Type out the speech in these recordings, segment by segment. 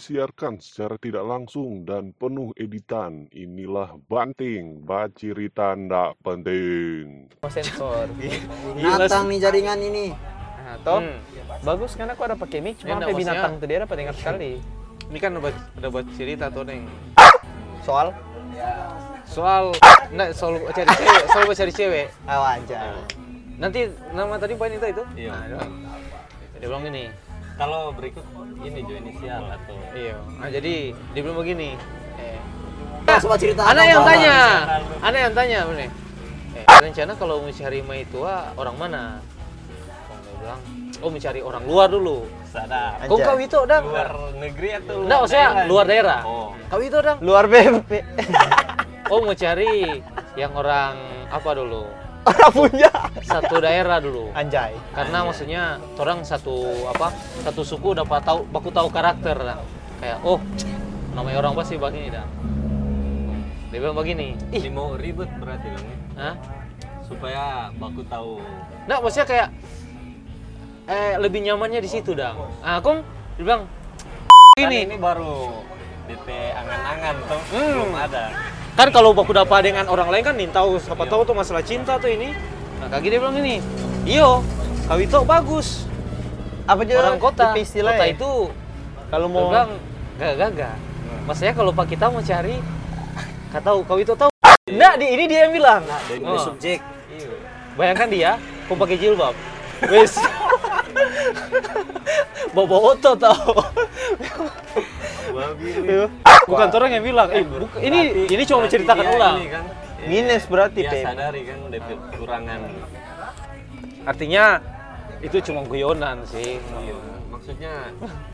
disiarkan secara tidak langsung dan penuh editan. Inilah Banting, bacirita ndak penting. Sensor. Natang nih jaringan ini. Nah, toh bagus karena aku ada pakai mic, cuma sampai binatang maksudnya- tuh dia dapat dengar sekali. Ini kan udah, udah buat cerita tuh neng. Soal Soal, enggak soal cari cewek, soal buat cari cewek. oh, aja. Nanti nama tadi poin itu itu. Iya. Nah, dia bilang gini. Kalau berikut ini jo inisial atau Iya. Nah jadi dia bilang begini. Eh, Coba cerita. Anak yang tanya, anak yang tanya bener. Eh, rencana kalau mencari Mai tua orang mana? Oh, bilang, oh mencari orang luar dulu. sadar Kau kau itu dang? luar negeri atau luar Enggak, maksudnya luar daerah. Oh. Kau itu dang? Luar BP. Oh mau cari yang orang apa dulu? Punya. Satu daerah dulu. Anjay. Karena maksudnya orang satu apa? Satu suku dapat tahu baku tahu karakter dah. Kayak oh namanya orang pasti begini dah. Dia bilang begini. Ih, Ini mau ribet berarti dong hah? supaya baku tahu Nah, maksudnya kayak eh lebih nyamannya di situ dah. Ah, Kong dia bilang Kan gini. ini baru DP angan-angan tuh Hmm. belum ada Kan kalau baku dapat dengan orang lain kan nih tahu siapa tahu tuh masalah cinta tuh ini. Nah, kaki dia bilang gini. Iyo, kau itu bagus. Apa aja Orang kota. Istilah Kota ya? itu kalau mau bilang gak gagah. Maksudnya kalau Pak kita mau cari kau tahu kau itu tahu. Enggak, di ini dia yang bilang. dari Oh. Subjek. iya Bayangkan dia, kau pakai jilbab. Wes. Bawa otot tau. babi Bukan orang yang bilang, eh, buka- ini ini cuma menceritakan ulang. ini kan minus berarti dia Pep. sadari kan DP kekurangan Artinya itu cuma guyonan sih. Iya, maksudnya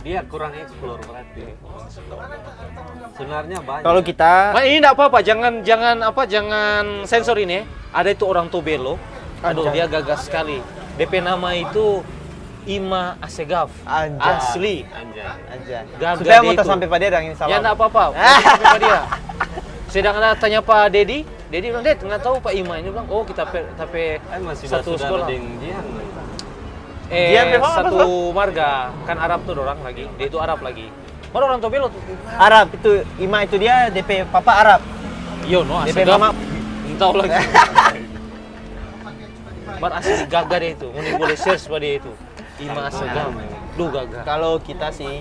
dia kurang explore berarti sebenarnya banyak Kalau kita Ma, ini enggak apa-apa, jangan jangan apa jangan sensor ini. Ada itu orang Tobelo. Aduh, dia gagas sekali. DP nama itu Ima Asegaf. Anjay. Asli. anjay aja. Gagah Supaya dia mau sampai pada dia ini salam. Ya enggak apa-apa. Sampai sama dia. Sedang ada tanya Pak Dedi, Dedi bilang, "Ded, nggak tahu Pak Ima." Ini bilang, "Oh, kita pe, tapi kan masih satu sekolah." Jihan Eh, Dia memang apa, satu marga. Kan Arab tuh orang lagi. Dia itu Arab lagi. Baru orang Tobelo tuh. Arab itu Ima itu dia DP papa Arab. Yo, no, DP Asegaf. mama Entah lagi. Bar asli gagah dia itu. Mungkin boleh search pada dia itu. Ima Asegaf. Duh gagah. kalau kita sih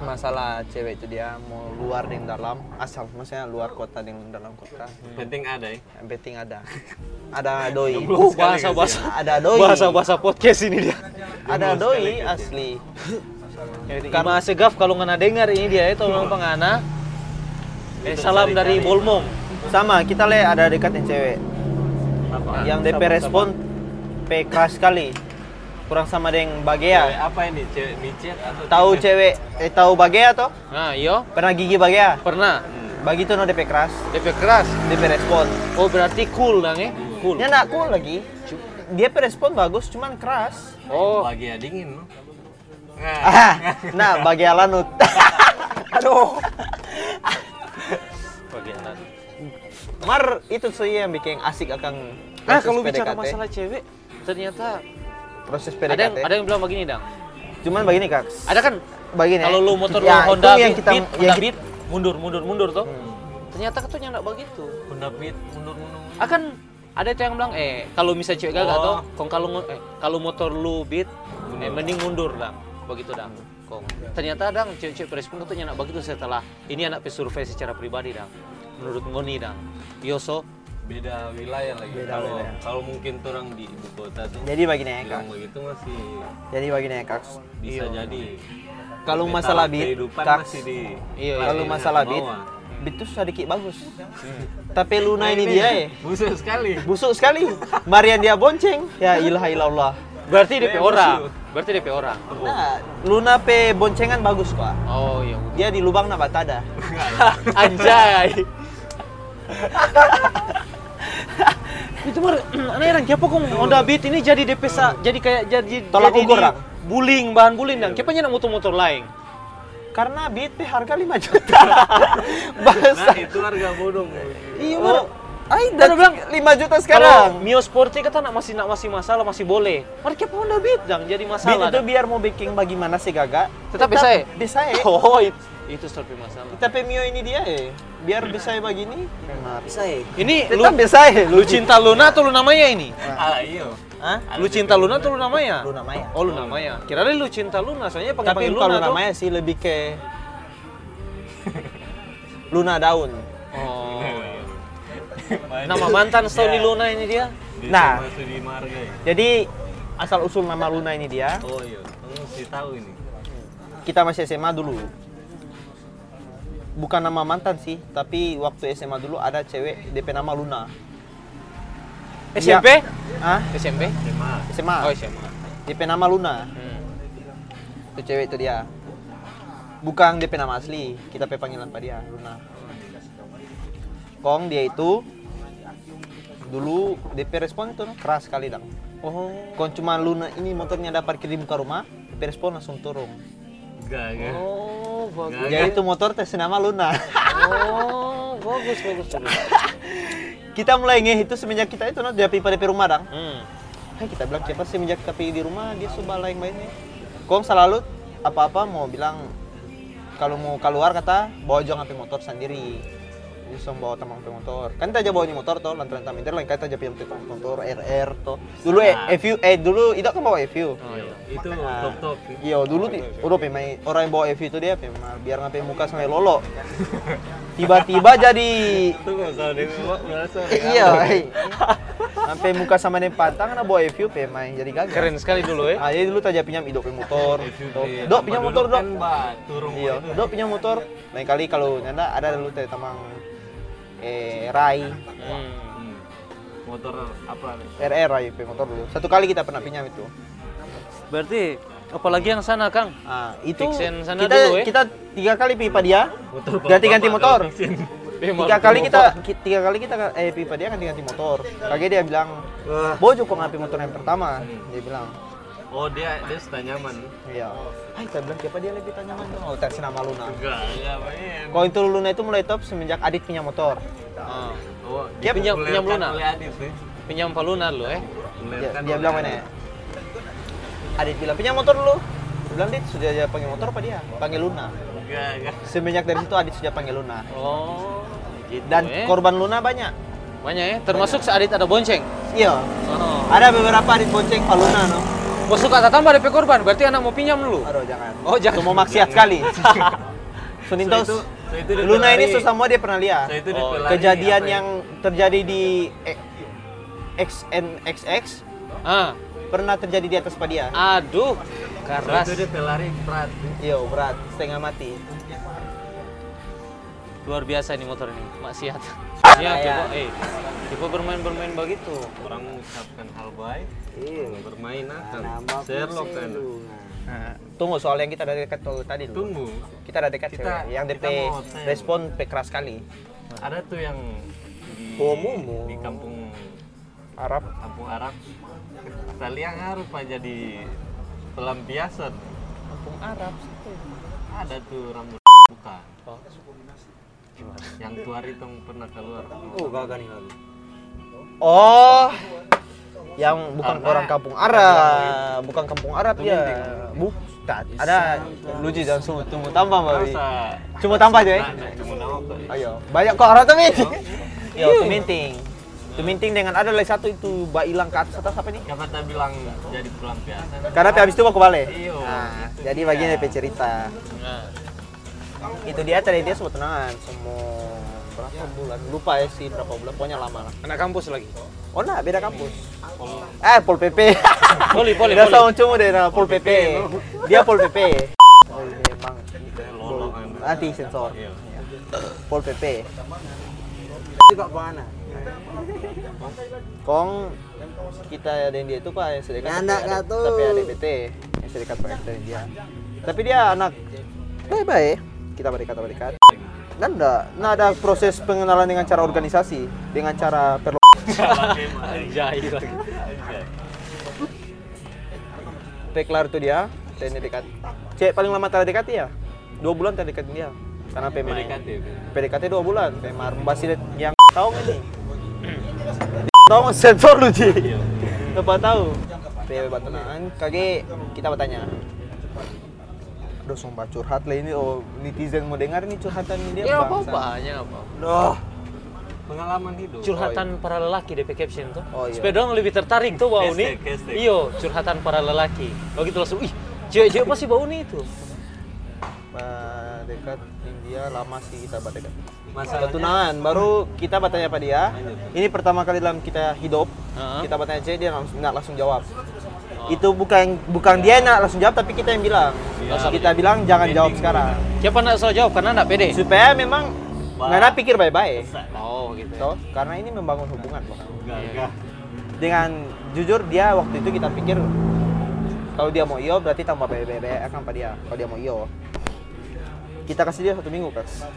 masalah cewek itu dia mau luar dan dalam asal maksudnya luar kota dan dalam kota. Penting ada ya? Yang penting ada. Ada doi. Uh, bahasa-bahasa ada doi. bahasa-bahasa podcast ini dia. ada doi asli. Ima Asegaf kalau ngana dengar ini dia itu orang pengana. Eh, salam dari Bolmong. sama kita le ada dekat yang cewek. Yang DP respon P keras sekali kurang sama dengan cewek Bagea apa ini? Cewek micet atau tahu cewek? eh tahu Bagea toh Nah, iyo, pernah gigi Bagea? Pernah. begitu no DP keras. DP keras. DP respon. Oh, berarti cool dong ya? Cool. dia nak cool lagi. Dia pe respon bagus cuman keras. Oh, bahagia dingin no? nah, Ah, nah. Bagea lanut. Aduh. Bagian Mar itu sih yang bikin asik akan Nah, kalau bicara PDKT. masalah cewek, ternyata proses ada yang PDKT. ada yang bilang begini, Dang. Cuman begini kak, Ada kan begini. kalau lu motor ya, lu Honda yang Beat, kita Beat, yang Honda kita- Beat, mundur mundur mundur tuh. Hmm. Ternyata katanya enggak begitu. Honda Beat mundur mundur Akan ada itu yang bilang eh kalau misalnya cewek gagah Oh. tuh, kong kalau eh kalau motor lu beat, eh mending mundur, Dang. Begitu, Dang. Kong. Ternyata Dang cewek-cewek respon katanya enggak begitu setelah ini anak pesurvei secara pribadi, Dang. Menurut Ngoni, Dang. Yoso, beda wilayah lagi Beda kalau wilayah. kalau mungkin orang di ibu kota tuh Jadi kak, bilang begitu masih jadi begini ya kak. bisa jadi Kalau masalah beat, kak, masih di Iya, iya. kalau masalah di beat, beat tuh sedikit bagus. Tapi Luna ini dia ya, busuk sekali busuk sekali. Marian dia bonceng, ya ilah ilallah. berarti DP orang. Berarti DP orang. Nah, Luna pe boncengan bagus kok. Oh, iya. Dia di lubang na batada. Anjay. itu mah aneh orang siapa kok Honda Beat ini jadi DP sa, jadi kayak jadi Tolak jadi ukur. Bullying bahan bullying dan siapa nyana motor-motor lain. Karena beat harga 5 juta. Bahasa. nah itu harga bodong Iya, Oh, Ay, Kan dan bilang 5 juta sekarang. Kalau Mio Sporty kata nak masih nak masih masalah masih boleh. Mari kita Honda Beat dang jadi Beat masalah. itu dah. biar mau bikin bagaimana sih gagak. Tetap bisa ya? Bisa ya. Oh, itu, itu sampai masalah. Kita Mio ini dia ya. Biar bisa ya begini. Nah, Bisa ya? Ini lu tetap bisa ya. lu cinta Luna atau Luna Maya ini? Ah, iya. Hah? Lu cinta Luna atau Luna Maya? Lu namanya. Oh, Luna Maya. Kira lu cinta Luna, soalnya pakai Tapi panggil kalau Luna tuh. namanya sih lebih ke Luna daun. Oh. Nama mantan setahun di Luna ini dia. Nah. Ya. Jadi asal usul nama Luna ini dia, Oh iya, kamu mesti tahu ini. kita masih SMA dulu. Bukan nama mantan sih, tapi waktu SMA dulu ada cewek DP nama Luna. SMP? Ah, SMP? SMA. SMA. Oh, SMA. DP nama Luna. Hmm. Itu cewek itu dia. Bukan DP nama asli, kita pe panggilan pada dia, Luna. Kong dia itu dulu DP respon itu keras sekali dong. Oh. Kong cuma Luna ini motornya ada parkir di muka rumah, DP respon langsung turun. Enggak, enggak. Oh, bagus. Enggak, Jadi itu motor tes nama Luna. Oh, bagus, bagus, bagus. kita mulai ngeh itu semenjak kita itu no, dia pipa DP rumah dong. Hmm. Hai kita bilang siapa semenjak tapi di rumah dia suka lain mainnya. Kong selalu apa-apa mau bilang kalau mau keluar kata bawa jangan HP motor sendiri. Sama bawa teman HP motor. Kan kita aja bawa ini motor toh, lantaran taminter lain kita aja pilih motor RR toh. Dulu eh, FU eh dulu itu kan bawa FU. Oh, iya. Itu Nah. top-top. Iya dulu ti- udah pemain orang yang bawa FU itu dia pemain biar ngapain muka sampai lolo. Tiba-tiba jadi usah iya. eh. Sampai muka sama nih patang nah bawa FU pemain jadi gagal. Keren sekali dulu ya. Ah, jadi dulu tajam pinjam idok punya motor. Dok, Iya, punya dulu motor, dok. Kan, Iya, dok punya motor. Lain kali kalau nyanda ada dulu teh tamang eh Rai, Hmm. Hmm. Motor apa? nih? RR Rai motor dulu. Satu kali kita pernah pinjam itu. Berarti apalagi yang sana, Kang? Ah, itu sana kita dulu, ya? kita tiga kali pipa dia, ganti-ganti motor. Tiga kali kita ki- tiga kali kita eh pipa dia ganti-ganti motor. Kagak dia bilang, "Bojo kok ngapain motor yang pertama?" Dia bilang, Oh dia dia sudah nyaman. "Iya." Hai, kita bilang siapa dia lebih tanya nyaman dong. Oh, tes nama Luna. Enggak, enggak main. Kalau itu Luna itu mulai top semenjak Adit punya motor. Ah. Oh, Dia pinjam- pinjam Luna? oleh Adit nih. Pinjam Pak Luna dulu eh. Dia, Dipopulerkan dia bilang mana Adit. ya? Adit bilang punya motor dulu. Dia bilang Dit sudah dia panggil motor apa dia? Panggil Luna. Enggak, enggak. Semenjak dari situ Adit sudah panggil Luna. Oh, gitu Dan eh. korban Luna banyak. Banyak ya, termasuk seadit ada bonceng. Iya. Oh. Ada beberapa Adit bonceng Pak Luna no. Oh, suka tak tambah DP korban, berarti anak mau pinjam dulu. Aduh jangan. Oh, jangan. Itu mau maksiat sekali. Sunintos. So, itu- so, itu Luna ini susah semua dia pernah lihat. So, itu dia Oh, pelari Kejadian ya? yang terjadi di XNXX Ah, pernah terjadi di atas Padia. aduh, So, keras. itu dia pelari berat. Iya, berat, setengah mati. Luar biasa ini motor ini, maksiat. Ya. Coba, eh, coba bermain-bermain begitu. Orang mengucapkan hal baik, Iya. bermain akan. Nambah Sherlock kan. Nah, tunggu soal yang kita ada dekat tuh tadi dulu. Tunggu. Kita ada dekat Kita- cewek. yang DP respon keras sekali. Ada tuh yang di, di kampung Arab. kampung Arab. Kalian harus pak jadi pelampiasan. Kampung Arab. Ada tuh rambut bukan. Yang tua itu yang pernah keluar. Oh, gagak nih lagi. Oh, yang bukan Karena- orang kampung Arab, bukan kampung Arab ya. Bukan. Ada lucu dan semua tunggu tambah mbak. Cuma tambah aja ya. Nah. Ayo, banyak kok orang tuh minting. Yo, tuh minting. Tuh minting dengan ada lagi satu itu mbak hilang ke atas atas apa nih? Kenapa kita bilang jadi pelampiasan? Karena habis itu mau ke Bale. Iya. Nah, jadi bagian dari cerita. Nah, Itu dia tadi dia semua tenangan semua berapa bulan? Lupa ya sih berapa bulan pokoknya lama lah. Anak kampus lagi. oh nah beda kampus. Eh pol pp Poli, poli, Dia poli. sama cuma deh nah, pol pp dia pol pp oh, memang kan. nanti sensor. Iya. pol pp Juga mana? kong kita dan dia itu pak yang sedekat nggak, ada, tapi ada BT yang sedekat pak dia. Tapi dia anak baik baik kita berikat berikat dan enggak nah ada proses pengenalan dengan cara organisasi dengan cara lagi. Peklar itu dia TNI dekat. Cek paling lama terdekat ya? Dua bulan terdekat dia. Karena PMI PDKT. PDKT dua bulan. PMR masih yang tahu ini. Tahu sensor lu Ci apa tahu. PW Batangan kage kita bertanya Aduh sumpah curhat lah ini oh netizen mau dengar nih curhatan dia Ya apa-apa, hanya apa. Duh. Pengalaman hidup. Curhatan para lelaki DP caption tuh. Oh, iya. Supaya dong lebih tertarik tuh bau nih. Iyo, curhatan para lelaki. Begitu langsung, ih, cewek-cewek pasti bau nih itu. Dekat India lama sih kita berdekat Masalahnya Ketunangan, baru kita bertanya pada dia. Ini pertama kali dalam kita hidup, Heeh. kita bertanya cewek dia langsung nggak langsung jawab. Itu bukan bukan dia nak langsung jawab, tapi kita yang bilang. Kita bilang jangan jawab sekarang. Siapa nak soal jawab karena enggak pede. Supaya memang Nana pikir baik-baik. Oh, gitu. Toh, karena ini membangun hubungan, Bang. Gagah. Dengan jujur dia waktu itu kita pikir kalau dia mau iyo berarti tambah baik-baik akan pada dia. Kalau dia mau iyo, kita kasih dia satu minggu kas.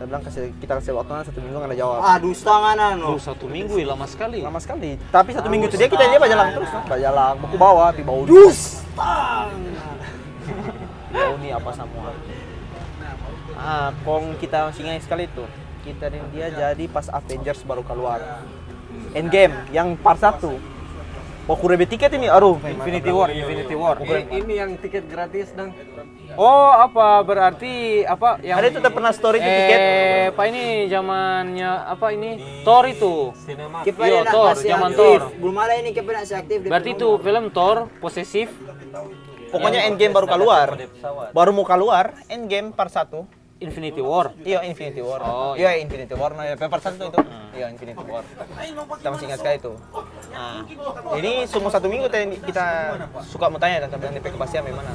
Kita bilang kasih kita kasih waktu satu minggu nggak ada jawab. Ah, dusta mana no. Duh, satu minggu ya, lama sekali. lama sekali tapi satu minggu itu dia kita dia bajalang terus nah. bajalang buku bawa pi bau bau nih apa semua ah kong kita masih ingat sekali itu kita dan dia jadi pas Avengers baru keluar Endgame yang part 1 Waktu rebe tiket ini, aduh, Infinity War, Infinity War. Ini, ini yang tiket gratis dan Oh, apa berarti apa yang Ada itu udah pernah story itu tiket. Eh, Pak ini zamannya apa ini? Thor itu. Iya, nak Thor, zaman aktif. Thor. Belum ada ini kita nak aktif. di Berarti itu film Thor posesif. Pokoknya Endgame baru keluar. Baru mau keluar, Endgame part 1 Infinity War. Iya Infinity War. Oh, iya Infinity War. Nah, paper satu itu. Iya Infinity War. Kita masih ingat sekali itu. Nah, ini semua satu minggu tadi kita suka mau tanya tentang DP kepastian bagaimana.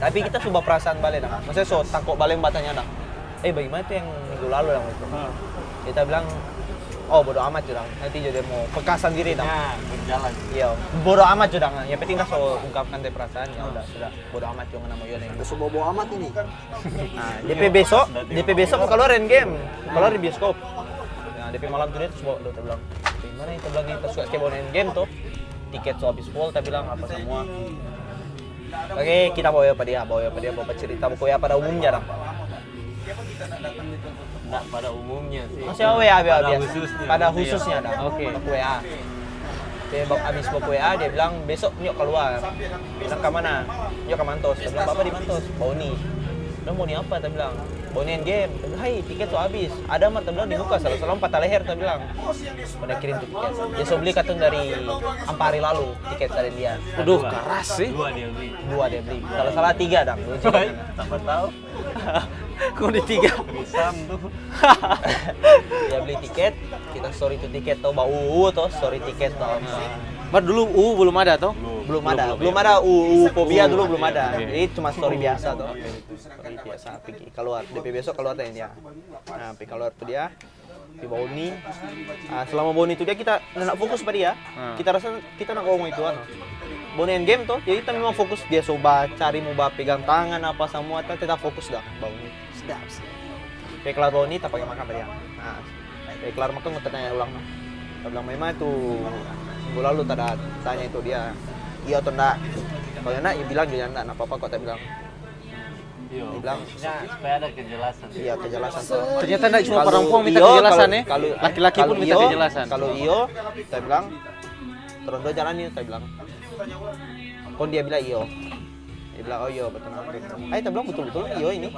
Tapi kita coba perasaan balik dah. Maksudnya so takut balik batanya dah. Eh bagaimana itu yang minggu lalu dah itu. Kita bilang oh bodo amat jurang. Nanti jadi mau pekasan diri dah. Nah, berjalan. Iya, bodo amat jurang. Ya penting dah so ungkapkan deh perasaan ya udah sudah bodo amat jangan nama yo nih. Besok bobo amat ini. Nah, DP besok, DP besok mau keluar game, keluar di bioskop. Nah, DP malam tuh dia terus bawa, udah kita bilang, gimana kita bilang kita suka bawa game tuh, tiket so habis full, kita bilang apa semua. Oke, kita bawa ya pada dia, bawa ya pada dia, bawa cerita, bawa ya pada umumnya dah. Enggak pada umumnya sih. Maksudnya WA biasa, Pada khususnya. pada khususnya dah. Oke. Bawa WA. Dia bawa habis bawa WA, dia bilang besok nyok keluar. Bilang ke mana? Nyok ke Mantos. Dia bilang bapak di Mantos, bawa nih. Bilang mau nih apa? Dia bilang nih game. Hai tiket tuh habis. Ada mah bilang dibuka salah salah patah leher. Dia bilang. Udah kirim tuh tiket. Dia so beli katun dari empat hari lalu tiket dari dia. Aduh, keras sih. Dua dia beli. Dua dia beli. Salah salah tiga dong. Tambah tahu. Kok di tiga? Sam tuh. dia beli tiket. Kita story itu tiket tuh bau tuh story tiket tuh. Bar dulu U belum ada toh? belum ada belum ada UU fobia dulu belum ada Oke. jadi cuma story biasa tuh story biasa pergi keluar DP besok keluar tanya dia nah pergi keluar tuh dia di Boni ah, selama Boni itu dia kita nak fokus pada dia Hmm. kita rasa kita nak ngomong itu anu Boni end game tuh jadi kita memang fokus dia coba cari mau pegang tangan apa semua kita tetap fokus dah Boni Sedap. sih. Pergi kelar Boni tak pakai makan dia nah pergi kelar makan kita tanya ulang kita bilang memang itu minggu lalu tak ada tanya itu dia iya atau enggak kalau enggak ya bilang juga enggak apa apa kok tak bilang Iya. Dia bilang Ya, supaya ada kejelasan. iya kejelasan Ternyata enggak cuma perempuan minta iyo, kejelasan ya. kalau Laki-laki pun minta kejelasan. kalau iyo saya bilang terus do jalan ini saya bilang kon dia bilang iyo dia bilang oh iyo betul Ayo kita bilang betul betul iyo ini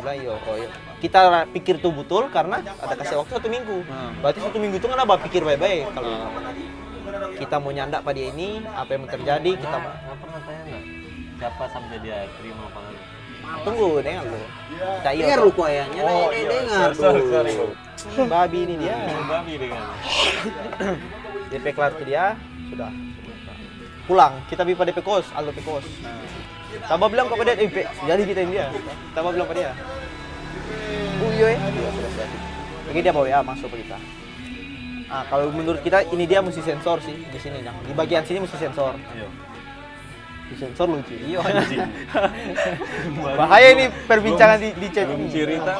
bilang iyo oh iyo kita pikir tuh betul karena ada kasih waktu satu minggu Hmm. berarti satu minggu itu kenapa pikir baik-baik kalau kita mau nyandak pada ini apa yang terjadi kita Kita nggak pernah tanya nggak siapa sampai dia terima apa nggak? tunggu dengar lu kita Dengar tuh. lu koyanya, Oh, nah, iya. dengar Sorry, lu. sorry, sorry. babi ini dia Babi dengan. DP kelar ke dia sudah pulang kita pipa DP kos Aldo DP kos Taba bilang kepada dia, eh, jadi kita yang dia. Taba bilang kepada dia. Iya, ya. Sudah, sudah. Oke, dia bawa WA masuk ke kita. Ah, kalau menurut kita ini dia mesti sensor sih di sini, nah. Di bagian sini mesti sensor. Iya. Di sensor lucu. Iya, Bahaya ini perbincangan di, di chat. ini. cerita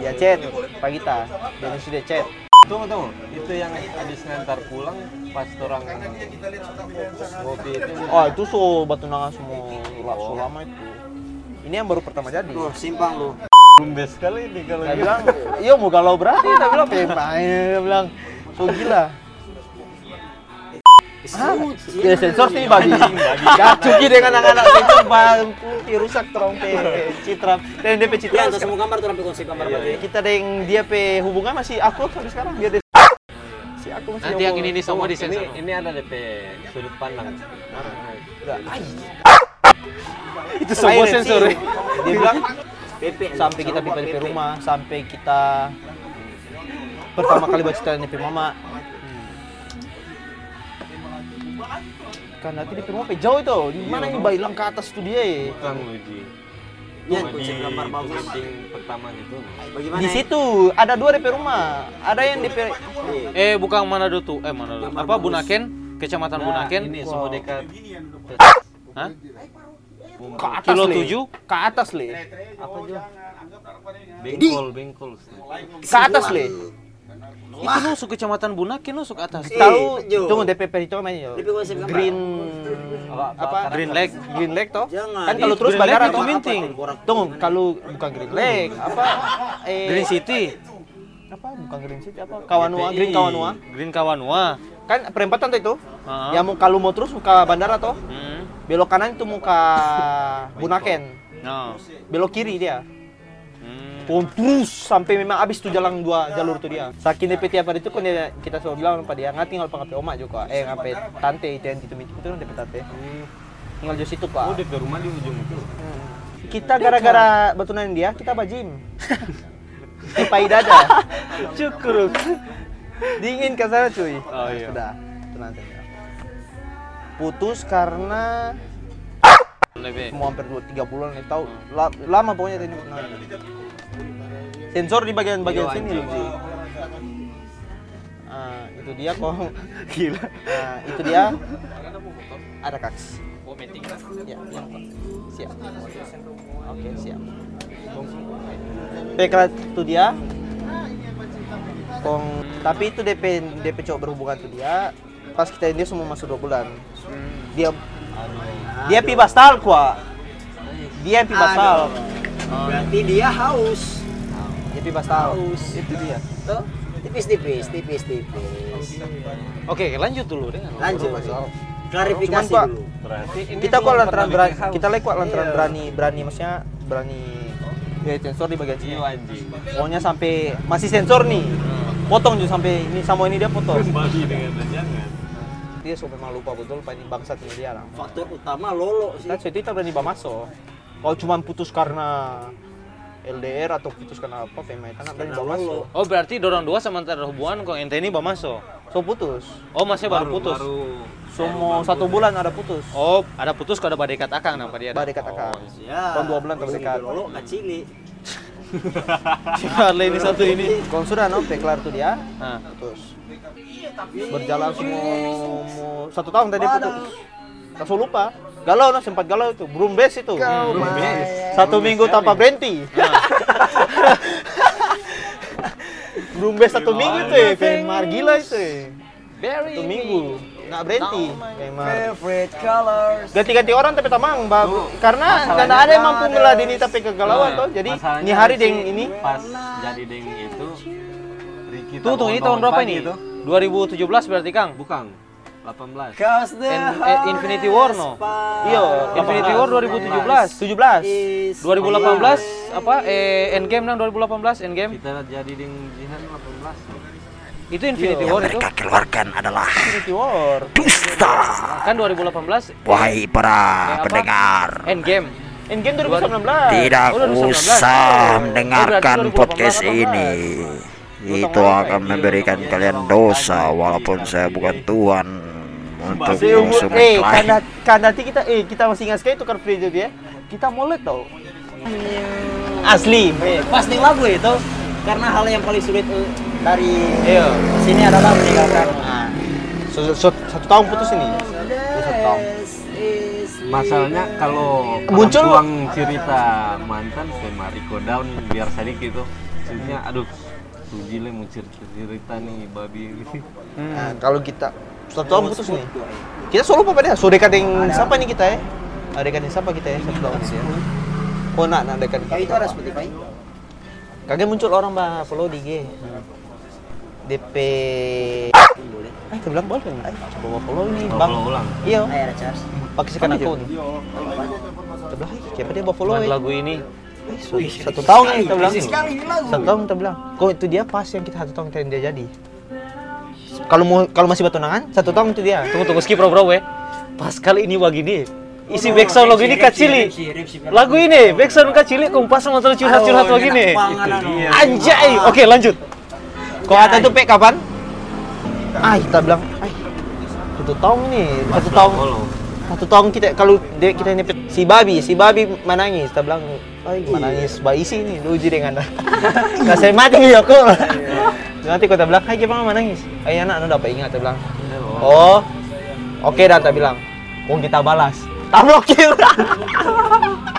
Ya chat, Pak kita. Mesti dia chat. Tunggu tunggu, itu yang habis ngantar pulang pas orang ngopi itu. Oh, itu so batu nangan semua so lama itu. Ini yang baru pertama jadi. Lu simpang lu. Lumbes sekali nih kalau Saya bilang, iya mau galau berarti. Saya bilang, pengen main. Dia bilang, So gila. Ya sensor sih babi. Gacuki dengan anak-anak sensor bangku, rusak trompe citra. Dan dia pe citra. Ya, semua gambar tuh sampai konsep gambar Iya, kita dengan dia pe hubungan masih upload sampai sekarang dia si aku masih Nanti yang ini ini semua di sensor. ini ada DP sudut pandang. itu semua sensor, ya? Dia bilang sampai kita pipa di rumah, sampai kita pertama kali baca cerita di mama. Karena nanti di rumah pe jauh itu, di mana ini bailang ke atas tuh dia. eh. Bukan Uji. Ya, bagus. penting pertama gitu. Bagaimana? Di situ ada dua DP rumah, ada yang DP Eh bukan Manado tuh, eh Manado. Apa Bunaken? Kecamatan Bunaken? Ini semua dekat Hah? ke atas Kilo tujuh? ke atas le, apa juga? Bengkol, bengkol. ke atas le. Itu nusuk kecamatan Bunaken nusuk atas. Tahu, Jo. tunggu DP itu konsep gambar. Green Apa? Green Lake. Green Lake toh? Jangan. Kan kalau terus bandara itu. Minting. Tunggu, kalau bukan Green Lake, apa? Eh, Green City. apa? Bukan Green City apa? Kawanua, Green Kawanua. Green Kawanua. Kan perempatan tuh itu. Heeh. Ya mau kalau mau terus muka bandara toh. Hmm. Belok kanan itu muka Bunaken. No. Belok kiri dia. Hmm. Pun terus sampai memang habis tuh jalan dua jalur tuh dia. Saking DP tiap hari itu kan dia, kita selalu bilang sama dia nggak tinggal pangape oma juga. Eh ngape tante itu yang itu itu kan DP tante. Tinggal di situ Oh, pak. DP rumah di ujung itu. Kita gara-gara betulan dia kita bajim. Tipai dada. Cukur. Dingin ke sana cuy. Oh, iya. Sudah. Itu nanti. Putus karena Lebih. mau hampir 2 3 bulan nih tahu La- lama pokoknya tadi nah. Sensor di bagian-bagian Iya, sini loh Ji. Ah, itu dia kok. Gila. Ah, itu dia. Ada kaks. Ya, ya Pak. siap. Oke siap. Pekrat itu dia. Kong, tapi itu DP DP cowok berhubungan tuh dia. Pas kita dia semua masuk dua bulan. Dia dia pi bastal kuah dia pi bastal Berarti dia haus. Dia pi bastal Haus. itu dia Tuh, tipis-tipis, tipis-tipis. Oke, lanjut dulu deh. Lanjut. Cuman, Klarifikasi Pak, dulu. Berarti ini kita kok lantaran berani kita like kok lantaran Iya. berani berani maksudnya berani ya sensor di bagian sini Iya, anjing. pokoknya sampai masih sensor nih potong juga sampai ini sama ini dia potong Babi dengan jangan. dia suka memang lupa betul pak ini bangsat ini dia lah Faktor utama lolo sih. kita cerita kita berani bawa masuk kalau cuma putus karena LDR atau putus karena apa pemain tanah berani bawa masuk Oh, berarti dorong dua sama antara hubungan kok ente ini bawa masuk. so putus Oh, masih baru, putus. Baru semua satu bulan ada putus Oh, ada putus kalau ada badekat akang nampak dia. Badekat akang. Ya. Tahun dua bulan terdekat. Lolo kacili. Cuma ini satu ini. kalau sudah no kelar tuh dia Nah, putus berjalan semua satu tahun tadi putus langsung lupa. Galau no sempat galau itu. Belum best itu. Satu minggu tanpa berhenti. Belum best satu minggu itu ya Femar gila itu ya satu minggu. Nggak berhenti Femar Favorite colors. ganti-ganti orang tapi tamang bab. Karena karena ada yang mampu meladeni tapi kegalauan Nah, toh. Jadi ini hari deng ini. pas jadi deng itu Ricky Tuh, tuh ini tahun berapa ini? 2017 berarti Kang? Bukan. 18. Cause the In- eh, Infinity War, no? Iya, Infinity War 2017. 17 is 2018 apa eh Endgame nang 2018 Endgame Kita jadi deng Jihan 18. itu Infinity War itu keluarkan adalah Infinity War dusta. kan 2018 Wahai para Eh, pendengar, Endgame Endgame 2019 tidak Oh, 2019. usah Oh, mendengarkan 2018. podcast ini. Itu akan memberikan kalian dosa walaupun saya bukan Tuhan Seumur, konsumen eh, karena, karena nanti kita, eh, kita masih ingat sekali tukar free dia. Kita molek tau. Asli. Eh, pas nih lagu itu karena hal yang paling sulit eh, dari Iya. sini adalah meninggalkan. Nah, so, so, satu tahun putus ini. Satu tahun. Masalahnya kalau Muncul- tuang cerita mantan sama Rico Down biar sedikit gitu. Maksudnya aduh Suji le mau cerita cerita nih babi Nah, kalau kita satu tahun putus nih. Kita solo apa dia? So dekat dengan siapa nih kita ya? Ada dekat siapa kita ya? Satu tahun ya. Oh, nak, nak dekat. Ya itu ada Spotify. Kagak muncul orang bah follow di IG. DP eh kita bilang boleh nggak? Eh, coba bawa follow ini bang. follow ulang. Iya, pakai sekan akun. Kita bilang, "Eh, siapa dia bawa follow? Eh?" lagu ini Eh, satu tahun kita bilang. Satu tahun kita bilang. Kok itu dia pas yang kita satu tahun kita yang dia jadi. Kalau mau kalau masih batunangan satu tahun itu dia. tunggu tunggu skip bro bro we. Pas kali ini begini isi backsound lagu ini kacili lagu ini backsound kacili kumpas sama terus curhat curhat begini anjay. Oke lanjut. Kok kata itu Pek kapan? Ah, kita bilang, "Ay, satu tahun nih, satu tahun, satu tahun kita kalau dia kita ini si babi, si babi menangis, kita bilang, ay menangis bayi sih nih, lu uji dengan nggak saya mati ya kok. Nanti kita bilang, hai gimana menangis? Ay anak, anu dapat ingat, kita bilang, oh, oke dah, kita bilang, oh kita balas, tak blokir.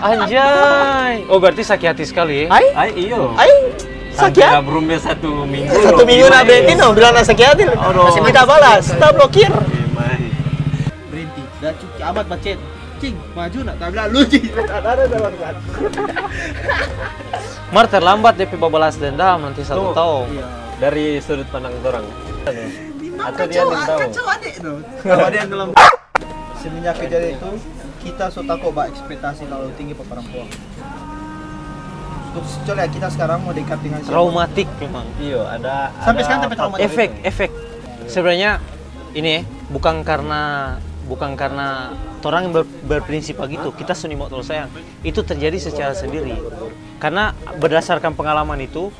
anjay oh berarti sakit hati sekali ya Ay, Ay, iyo. ay, sakit. Sampai berumnya satu minggu. Satu loh. minggu nak berhenti no, bilang nak sakit hati, masih kita balas, tak blokir. Emang. berhenti dah cuci amat bacet cing maju nak tak bilang lu cing ada dalam kan Mar terlambat DP balas dendam nanti satu Tuh. tahun. Dari sudut pandang orang. Atau dia yang tahu. adik tuh kalau ada yang dalam semenjak kejadian itu kita so takut bah ekspektasi terlalu tinggi per perempuan. Coba ya, kita sekarang mau dekat dengan siapa? Traumatik memang. Iyo, ada sampai ada sekarang sampai trauma efek efek. Sebenarnya ini bukan karena bukan karena orang ber- berprinsip begitu kita seni terus sayang itu terjadi secara sendiri. Karena berdasarkan pengalaman itu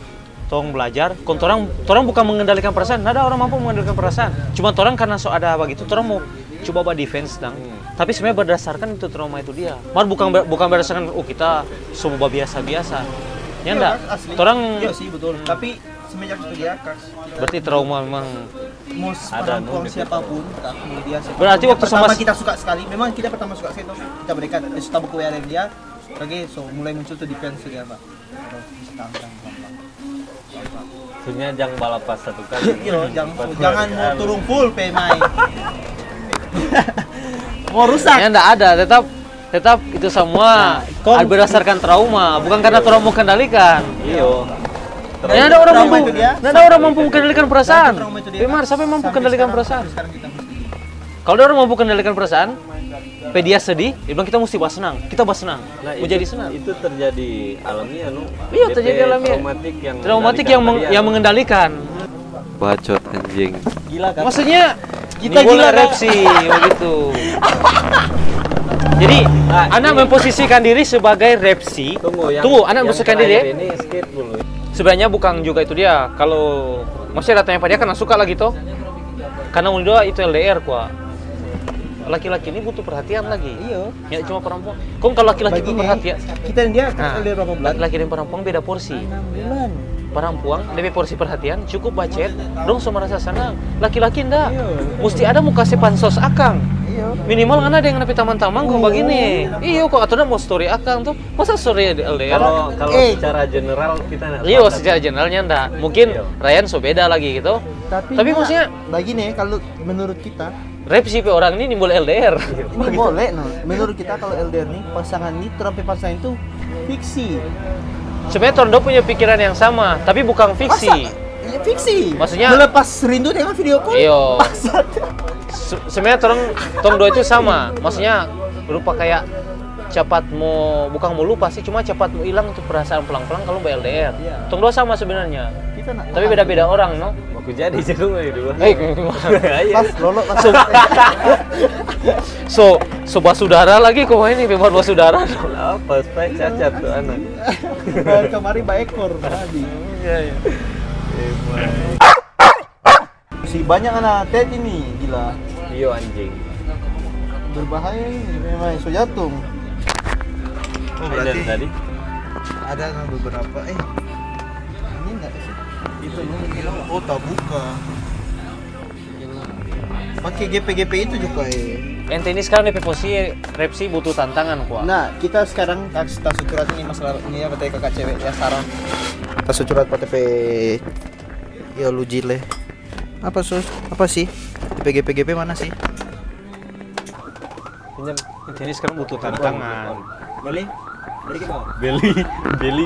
tolong belajar kon orang orang bukan mengendalikan perasaan nggak ada orang mampu mengendalikan perasaan. Cuma orang karena so ada begitu orang mau coba bah defense dang tapi sebenarnya berdasarkan itu trauma itu dia. Mar bukan ber- bukan berdasarkan oh kita semua biasa biasa ya enggak orang iya sih betul. Tapi semenjak itu dia Kak, berarti trauma memang mau perempuan siapa pun entah mau dia siapa pun. Berarti waktu pertama sama- kita suka sekali memang kita pertama suka sekali tuh kita berikan eh, kita buku WA dia lagi so mulai muncul tuh defense dia pak. Maksudnya jangan balapas satu kali. Iya, jangan jangan mau turun full PMI. mau rusak. Ya enggak ada, tetap tetap itu semua kon- berdasarkan trauma, bukan karena trauma kendalikan. Iyo. Ya ada orang mampu, nggak ada orang mampu kendalikan perasaan. Kak. siapa yang mampu kendalikan perasaan? sampai Sekarang kita mesti Kalau ada orang mampu kendalikan perasaan, pe dia sedih, dia bilang kita mesti bahas senang. Kita bahas senang, Nah, mau itu, jadi senang. Itu terjadi alamiah nu. Iya, terjadi alamiah. Traumatik yang Traumatik yang meng- yang mengendalikan. bacot anjing. gila kan. Maksudnya Kita gila, erupsi begitu. Jadi, Nah, anak ini- memposisikan diri sebagai repsi. Tunggu, yang, Tunggu, anak memposisikan diri. ya. Ini skip dulu. Sebenarnya bukan juga itu dia kalau masih ada tanya pada dia karena suka lagi toh karena Unido itu LDR kuah laki-laki ini butuh perhatian lagi Iya. ya cuma perempuan kok kalau laki-laki itu perhatian kita dan dia nah, berapa bulan? laki-laki dan perempuan beda porsi 6 bulan. perempuan lebih porsi perhatian cukup bacet dong so merasa senang laki-laki ndak Iya. mesti ada mau kasih pansos akang. Minimal kan ada yang napi taman-taman kok begini iya kok atau mau story akang tuh masa story LDR Kalau kalau Eh. secara general kita Iya, secara generalnya enggak. Mungkin Iya. Ryan so beda lagi gitu. Tapi, Tapi nggak, maksudnya- bagi nih kalau menurut kita Rap sih orang ini nimbul LDR. ini boleh no. Menurut kita kalau LDR nih pasangan ini terapi pasangan itu fiksi. Sebenarnya Tondo punya pikiran yang sama, tapi bukan fiksi. Iya fiksi. Maksudnya- melepas rindu dengan video call. Iyo. Se- Sebenarnya tong tong dua itu sama. Maksudnya berupa kayak cepat mau bukan mau lupa sih, cuma cepat mau hilang tuh perasaan pelang-pelang kalau mbak LDR. Iya. Tong dua sama sebenarnya. Tapi beda-beda orang, no? Aku jadi jago itu. Eh, Pas lolo langsung. so so basudara lagi kok ini memang basudara. Apa supaya cacat tuh anak. Kemarin baik ekor tadi. Iya, iya. Si banyak anak tet ini gila. Iyo anjing. Berbahaya ini memang so jatuh. Oh Dan tadi ada beberapa eh ini enggak sih itu bilang oh tak buka pakai GP-GP itu juga eh Ente ini sekarang DP posisi repsi butuh tantangan kuah. nah kita sekarang kita sucurat ini masalah ini ya PT kakak cewek ya saran kita sucurat PTP ya lu jile apa sus? Apa sih? GP GP GP mana sih? Pinjam ini sekarang butuh tantangan. beli? Beli kita beli beli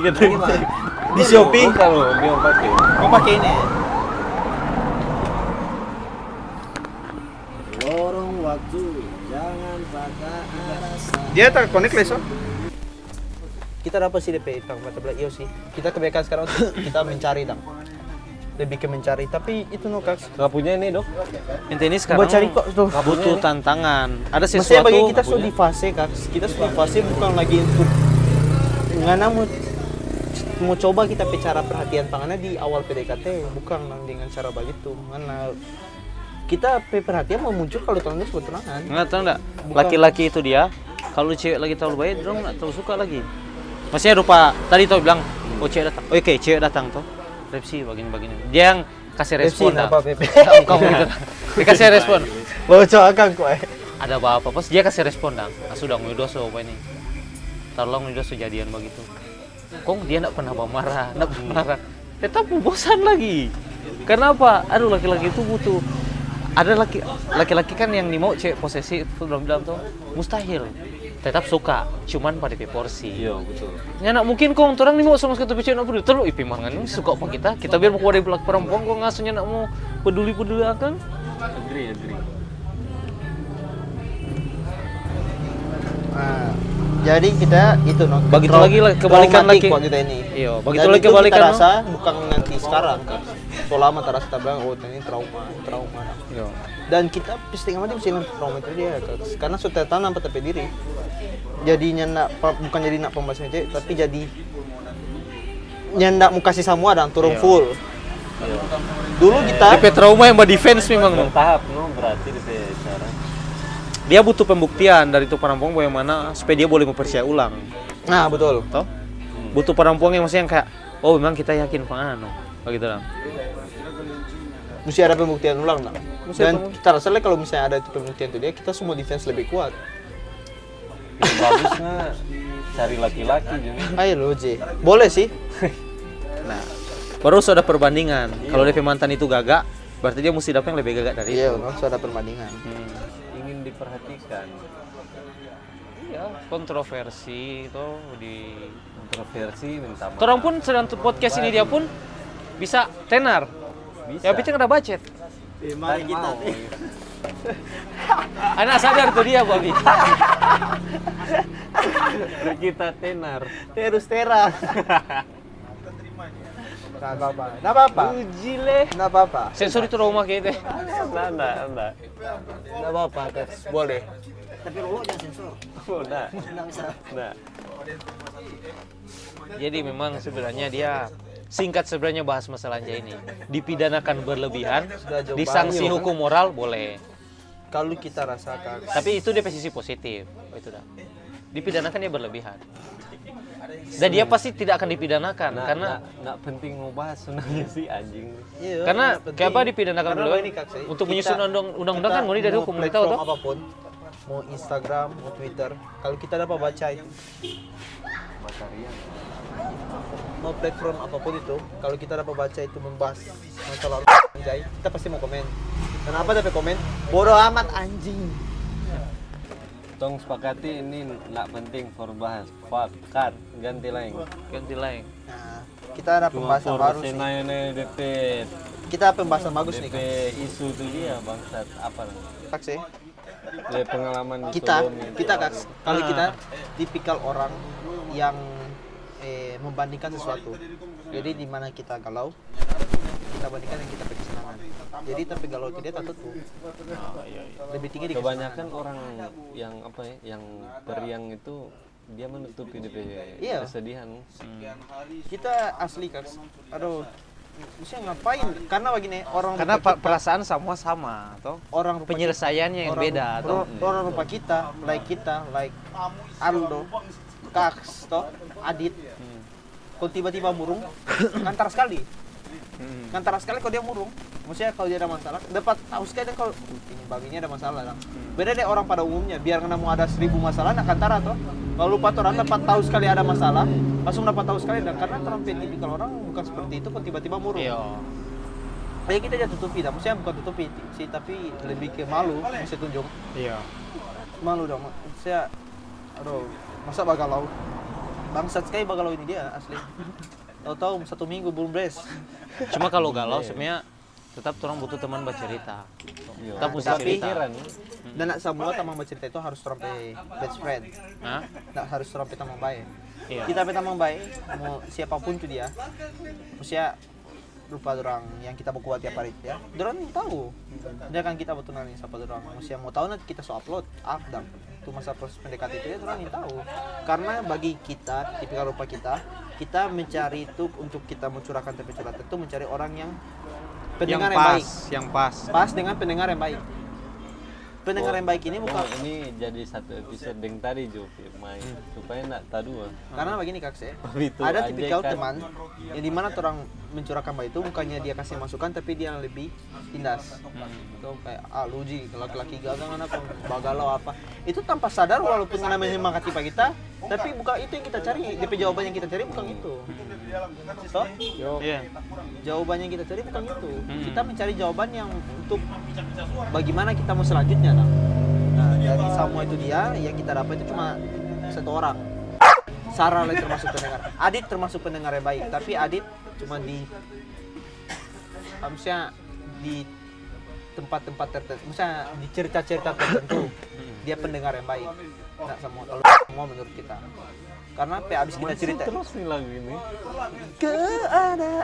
di Shopee? Dia mau pakai. mau pakai ini? Waktu jangan patah dia tak connect leso kita dapat sih DP tang. Mata belah iyo sih. Kita kebanyakan sekarang untuk kita mencari dong lebih ke mencari tapi itu no kaks Nggak punya ini dok. Inti ini sekarang cari kok tuh. butuh tantangan. Ada Maksudnya sesuatu bagi kita sudah di fase kaks kita sudah di fase bukan lagi untuk ngana mau mau coba kita pe cara perhatian pangannya di awal PDKT bukan nang dengan cara begitu mana kita pe perhatian mau muncul kalau tahun ini sebut tunangan Nggak tahu nggak? Laki-laki itu dia kalau cewek lagi terlalu baik, dia nggak terlalu suka lagi. Maksudnya rupa tadi tuh bilang, oh cewek datang, oke cewek datang tuh, repsi begini-begini. Dia yang kasih respon. dah. apa Pepe Kamu gitu. Dia kasih respon. bocor akan kok eh Ada apa-apa, pas dia kasih respon dah. Ah, sudah ngudoso apa ini? Tolong ngudoso jadian begitu. Kok dia nggak pernah marah, nggak pernah marah. Tetap bosan lagi. Kenapa? Aduh laki-laki itu butuh ada laki laki-laki kan yang dimau posesif tuh bilang bilang tuh mustahil tetap suka cuman pada porsi Iya betul. ya nak mungkin kong orang nih mau sama sekali cewek nak peduli terus ipi mangan ini suka apa kita kita biar mau dari belak perempuan kok ngasuhnya nak mau peduli peduli akan Agree agree. Nah, jadi kita itu no Begitu lagi lah, kebalikan lagi. kok kita ini Iya, begitu lagi kebalikan, kita no. rasa bukan nanti sekarang kan so lama terasa kita bilang oh ini trauma trauma Iya. Dan kita pasti mati mesti itu dia karena sudah tanam pada diri. Jadinya nak bukan jadi nak pembahasan aja tapi jadi nyandak mau kasih semua dan turun Iya. full. Dulu kita DP trauma yang defense memang. No. Bertahap no berarti di cara. dia butuh pembuktian dari itu perempuan bagaimana supaya dia boleh mempercayai ulang. Nah betul. Toh? Butuh perempuan yang maksudnya yang kayak oh memang kita yakin pengano begitu lah mesti ada pembuktian ulang nah. Mesti dan kita rasa lah kalau misalnya ada itu pembuktian itu dia kita semua defense lebih kuat Yang bagusnya cari laki-laki jadi. ayo lo J boleh sih nah baru sudah perbandingan kalau DP mantan itu gagak berarti dia mesti dapat yang lebih gagak dari iya itu so ada perbandingan Hmm. Ingin diperhatikan. Iya, kontroversi itu di Kontroversi minta maaf. Orang pun sedang podcast ini dia pun bisa tenar. Bisa. Ya piteng ada budget. mari kita. Anak sadar tuh dia, Bobby. kita tenar. terus terang Nggak apa-apa, nggak apa-apa, Uji leh. nggak apa-apa, Sensor itu rumah kayak itu. Enggak, enggak, enggak. nggak apa-apa, boleh. tapi rokok jangan sensor Oh, enggak. nggak bisa. Jadi memang sebenarnya dia singkat sebenarnya bahas masalahnya ini. Dipidanakan berlebihan, banget. hukum moral boleh. Kalau kita rasakan, Tapi itu dia sisi positif. Itu dah. Dipidanakan dia berlebihan. Dan dia pasti tidak akan dipidanakan Nah, karena nah, penting mau bahas sebenarnya sih anjing. Iya, Karena apa dipidanakan Karena Kak, Sei. Untuk Kita- menyusun undang- undang-undang kan mulai dari hukum kita toh? apa pun, mau Instagram, mau Twitter, kalau kita dapat baca itu. Mau platform apa pun itu, kalau kita dapat baca itu membahas masalah anjay, kita pasti mau komen. Kenapa dapat komen? Bodoh amat anjing. Tong sepakati ini enggak penting for bahas. Fakat ganti lain. Ganti lain. Nah, kita ada pembahasan baru sih. DP Kita pembahasan bagus nih kan. isu itu dia bangsat apa? Kak Sei. Dari pengalaman kita kita kak kalau Ah. kita tipikal orang yang eh, membandingkan sesuatu jadi di mana kita galau kita bandingkan yang kita pakai kesenangan jadi tapi galau tak tutup lebih tinggi di kebanyakan orang yang apa ya yang periang itu dia menutupi DP Iya. kesedihan. kesenangan. kita asli kak aduh bisa ngapain karena begini orang Karena kita, perasaan semua sama, toh. orang rupa Penyelesaiannya yang orang, beda, toh. orang, orang rupa kita like kita like Aldo Kaks toh Adit kalau tiba-tiba murung kantar sekali. Kantar sekali kalau dia murung. Maksudnya kalau dia ada masalah dapat tahu sekali kalau "Uh, ini baginya ada masalah lah. Beda deh orang pada umumnya biar nggak mau ada seribu masalah nak kantara toh. Kalau lupa orang dapat tahu sekali ada masalah langsung dapat tahu sekali. Dan karena terampil tipikal orang bukan seperti itu kok tiba-tiba murung. Iya. Kayak kita jangan tutupi dah, maksudnya bukan tutupi sih, tapi lebih ke malu, mesti tunjuk. Iya. malu dong. Saya aduh masa bagalau bangsat sekali bagalau ini dia asli tahu-tahu satu minggu belum beres Cuma kalau galau sebenarnya tetap orang butuh teman bercerita. Iya. Kita mesti Tapi- cerita. Pikiran. dan nak semua tamang bercerita itu harus sampai best friend Hah? nak harus sampai tamang baik Iya. kita sampai tamang baik mau siapa pun tuh dia maksudnya lupa orang yang kita buat tiap hari ya orang tahu dia kan kita betul nih siapa orang maksudnya mau tahu nanti kita so upload up dan itu masa proses pendekat itu ya orang yang tahu. Karena bagi kita tipikal rupa kita kita mencari itu untuk kita mencurahkan tapi curhat itu mencari orang yang pendengar yang, baik. yang pas. pas dengan pendengar yang baik. Pendengar yang baik ini bukan Oh, ini jadi satu episode yang tadi Jo main. Supaya nak tadu karena begini kak Se, Itu ada tipikal kan. teman yang di mana orang mencurahkan baik itu bukannya dia kasih masukan tapi dia yang lebih tindas. Itu kayak ah lu ji laki-laki gagal mana pun bagalau apa. Itu tanpa sadar walaupun namanya menyemangati pak kita tapi bukan itu yang kita cari. DP jawaban yang kita cari bukan itu. So Iya. jawaban yang kita cari bukan itu. Kita mencari jawaban yang untuk bagaimana kita mau selanjutnya nah, nah dari semua itu dia yang kita dapat itu cuma satu orang. Sarah lagi termasuk pendengar. Adit termasuk pendengar yang baik tapi Adit cuma di harusnya di tempat-tempat tertentu misalnya di cerita-cerita tertentu dia pendengar yang baik nggak semua kalau semua menurut kita karena pe abis kita cerita terus nih lagu ini. keadaannya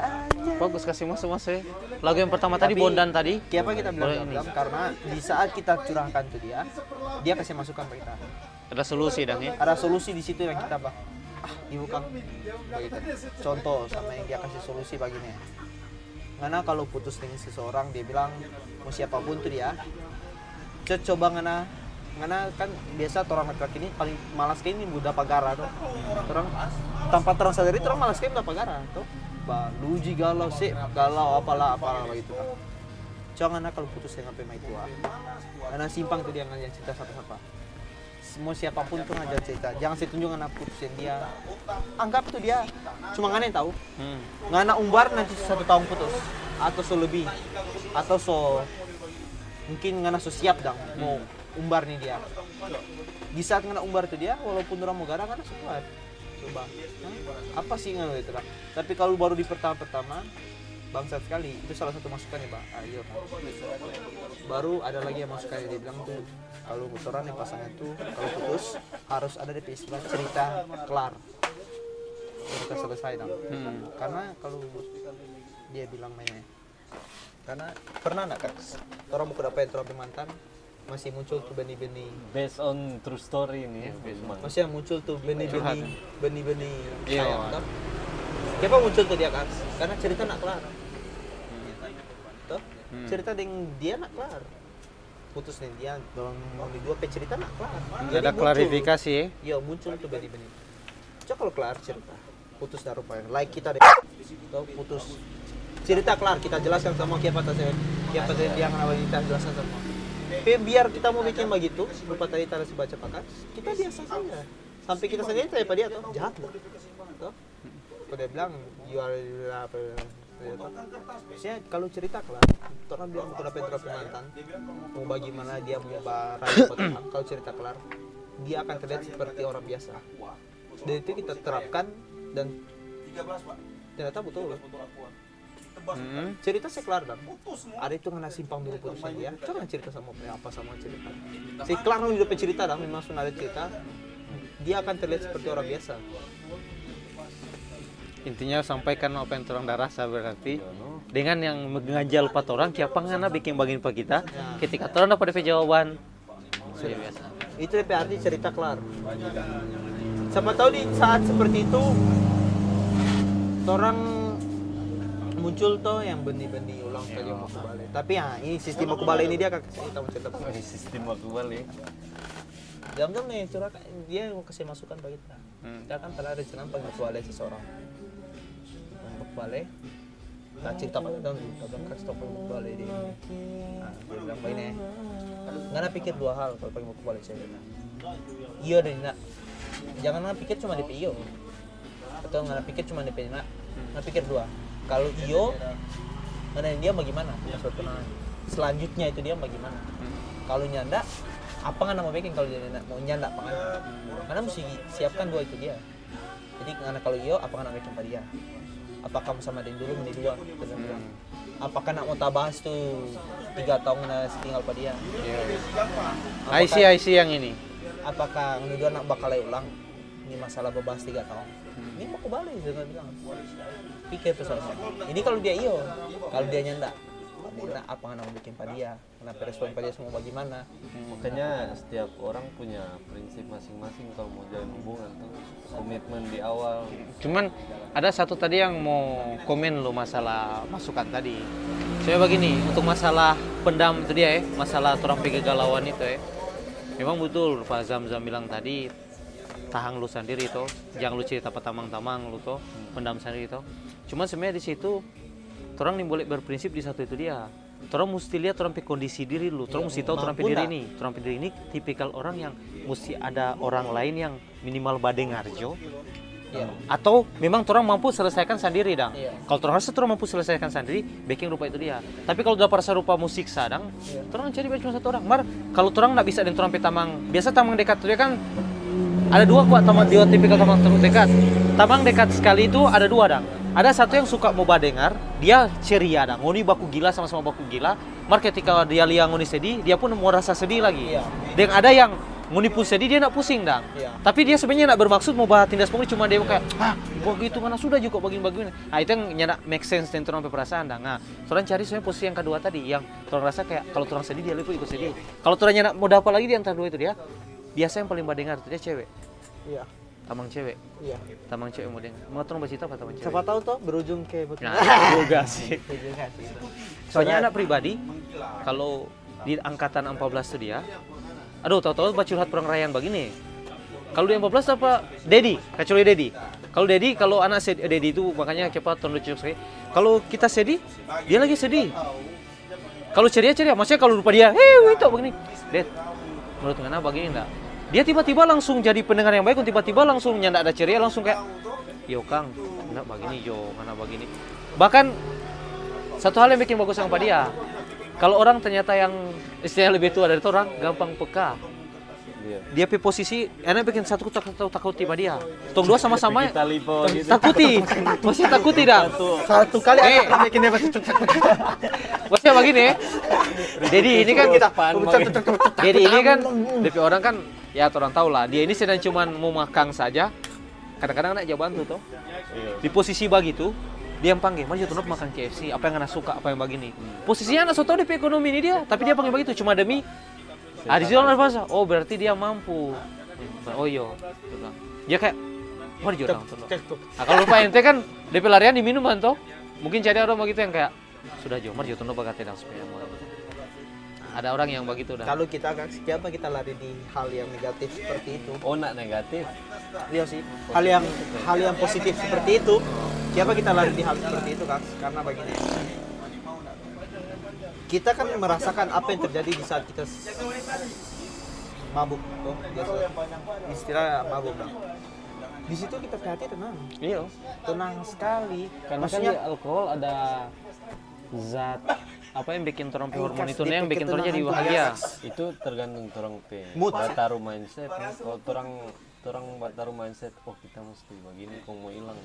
Bagus kasih masuk masuk. Lagu yang pertama tadi Bondan tadi. Kenapa kita bilang ini. Karena di saat kita curahkan ke dia, dia kasih masukan ke kita. Ada solusi dong ya. Ada solusi di situ yang kita bah, ah ibu kan begitu. Contoh sama yang dia kasih solusi begini. Karena kalau putus dengan seseorang dia bilang mau siapa pun tuh dia, "Cek, coba ngana. Ngana kan biasa orang laki ini paling malas kayak ini budak pagara tuh. Orang tanpa terang sadari orang malas kayak budak pagara tuh. Bah luji galau sih. Galau apalah apalah begitu kan jangan kalau putus dengan pemain tua. Karena simpang tuh dia ngajak cerita siapa-siapa mau siapa pun tuh ngajak cerita. Jangan saya tunjuk anak putusin dia anggap tuh dia cuma ngana yang tahu Hmm. ngana umbar nanti satu tahun putus. Atau so lebih. Atau so mungkin ngana so siap dong mau umbar nih dia. Di saat ngana umbar tuh dia walaupun orang mau garang ngana so kuat. Coba. Hah? apa sih ngana itu tapi kalau baru di pertama-pertama bangsat sekali. Itu salah satu masukan ya bang. Ayo baru ada lagi yang masukan dia bilang tuh kalau motoran yang pasangan tuh kalau putus harus ada di istilah cerita kelar. Cerita selesai dong. Karena kalau dia bilang mainnya karena pernah nggak kak? Orang buku dapat yang mantan masih muncul tuh benih-benih. Based on true story ini. Cuma. maksudnya muncul tuh benih-benih benih-benih Iya. sayang kan kenapa muncul tuh dia kan karena cerita nak kelar. Tuh, cerita dengan dia nak kelar putus dengan dia dorong mau di dua pe cerita nak kelar Jadi Ada muncul. klarifikasi ya. Iya muncul tuh benih-benih. Coba kalau kelar cerita, putus dari yang like kita deh, atau putus cerita kelar kita jelaskan sama siapa tadi siapa tadi yang kenapa kita jelaskan semua. Tapi biar kita mau bikin begitu, rupa tadi tadi baca pakas, kita biasa saja. Sampai kita sendiri tanya pada dia tuh jahat loh. Tuh. Kalau dia bilang you are apa Maksudnya kalau cerita kelar, orang bilang mau dapat drop mantan, mau bagaimana dia mau barang kalau cerita kelar, dia akan terlihat seperti orang biasa. Dan itu kita terapkan dan ternyata betul. Cerita saya kelar dan ada itu kena simpang dulu putusan dia. Coba cerita sama apa sama cerita. Si kelar dulu dapat cerita dan memang sudah ada cerita, dia akan terlihat seperti orang biasa. Intinya sampaikan apa yang orang dah rasa berarti. Dengan yang mengajal empat orang siapa ngana bikin bagian pak kita? Ketika orang dapat DP jawaban. Sudah biasa. itu DP arti cerita kelar. Siapa tahu di saat seperti itu orang muncul tuh yang benih-benih ulang kali mau kembali tapi ya ini sistem mau kembali ini dia kakak kita mau cerita sistem aku balik. jam-jam nih curah dia mau kasih masukan bagi kita kita kan telah rencana kembali seseorang. Kembali kita cerita pada tahun kasih tau pengen kembali dia. Nah dia bilang begini nggak pikir dua hal kalau kembali saya. Bilang iya deh nak. Jangan nggak pikir cuma DP iyo atau nggak pikir cuma DP nak. Nggak pikir dua. Kalau iyo mana dia bagaimana? Tunangan selanjutnya itu dia bagaimana? Kalau nyanda apa nggak mau bikin kalau dia mau nyanda apa nggak? Karena mesti siapkan dua itu dia. Jadi karena kalau iyo apa nggak bikin pada dia? Apakah sama dengan dulu menjadi dua kita bilang apakah nak mau tabahas tuh tiga tahun na tinggal pada dia? I see, I see yang ini. apakah ini dua nak bakal ulang? Ini masalah bebas tiga tahun. Ini mau kembali saya bilang. Pikir tuh sama. Ini kalau dia iyo kalau dia nyanda dia apa nggak mau bikin pada dia kenapa respon pada semua bagaimana makanya setiap orang punya prinsip masing-masing kalau mau jalin hubungan tuh komitmen di awal Cuman ada satu tadi yang mau komen lo masalah masukan tadi. Saya begini, untuk masalah pendam itu dia ya, masalah orang kegalauan itu ya. Memang betul Pak Zam Zam bilang tadi tahang lu sendiri itu, jangan lu cerita tamang-tamang lu tuh, pendam sendiri itu. Cuman sebenarnya di situ orang nih boleh berprinsip di satu itu dia. Orang mesti lihat orang pe kondisi diri lu, orang mesti tahu orang mampu diri ini. Orang pe diri ini tipikal orang yang mesti ada orang lain yang minimal badengarjo, Iya. atau memang orang mampu selesaikan sendiri dang Iya. kalau orang rasa orang mampu selesaikan sendiri baking rupa itu dia tapi kalau udah rasa rupa musik sadang Iya. orang cari cuma satu orang mar kalau orang nggak bisa dengan orang tamang biasa tamang dekat tuh dia kan ada dua kuat tamang dua tipikal tamang terus dekat tamang dekat sekali itu ada dua dang ada satu yang suka mau badengar dia ceria dang ngoni baku gila sama-sama baku gila. Mar ketika dia lihat ngoni sedih dia pun mau rasa sedih lagi. Iya. dan ada yang ngoni pun sedih dia nak pusing dang Iya. tapi dia sebenarnya nak bermaksud mau bahas tindas pungli cuma dia kayak ah begitu mana sudah juga begini-begini nah itu yang nyana make sense dan orang perasaan dah. Nah orang cari sebenarnya posisi yang kedua tadi yang orang rasa kayak kalau orang sedih dia lebih ikut sedih. Kalau orang nyana mau dapat lagi di antara dua itu dia biasa yang paling badengar itu dia cewek. Iya tamang cewek? Iya. Tamang cewek mau dengar mau orang bercerita apa tamang cewek? siapa tahu tuh berujung ke betul. Nah juga sih. Soalnya anak pribadi kalau di angkatan 14 itu dia aduh tahu-tahu baca curhat perang rayan begini. Kalau di 14 apa? Dedi kecuali Dedi kalau Dedi kalau anak Dedi itu makanya cepat tahun lucu sekali. Kalau kita sedih dia lagi sedih. Kalau ceria ceria maksudnya kalau lupa dia hei itu begini. Ded menurut ngana begini enggak dia tiba-tiba langsung jadi pendengar yang baik tiba-tiba langsung nyanda ada ceria langsung kayak yo Kang enggak begini yo ngana begini. Bahkan satu hal yang bikin bagus sama dia kalau orang ternyata yang istilahnya lebih tua dari itu orang gampang peka. Iya. dia pi posisi enak bikin satu takut takut takut tiba dia tong dua sama-sama gitu. takuti. Masih takuti dah. Satu. Kali Eh. bikin dia pasti maksudnya begini jadi ini kan kita jadi ini kan DP orang kan ya orang tahu lah dia ini sedang cuman mau makan saja. Kadang-kadang anak jawab bantu tuh Iya. di posisi begitu dia yang panggil mari tuh makan KFC apa yang anak suka apa yang begini posisinya anak so tau DP ekonomi ini dia tapi dia panggil begitu cuma demi ah di situ orang bahasa oh berarti dia mampu. Oh iya. Dia kayak mari jual tuh nah, kalau lupa ente kan DP larian di minuman tuh mungkin cari orang begitu yang kayak sudah jo mari jual tuh dan supaya mau ada orang yang begitu dah kalau kita kan siapa kita lari di hal yang negatif seperti itu oh nak negatif Iya sih. Hal yang hal yang positif seperti itu, siapa kita lari di hal seperti itu kan? Karena begini. Kita kan merasakan apa yang terjadi di saat kita mabuk tuh biasa istilah mabuk bang. Di situ kita hati tenang, iya tenang sekali. karena Maksudnya kan di alkohol ada zat apa yang bikin orang hormon itu? Yang bikin orang jadi bahagia itu tergantung orang pe taruh mindset kalau orang orang taruh mindset oh kita mesti begini kok mau hilang.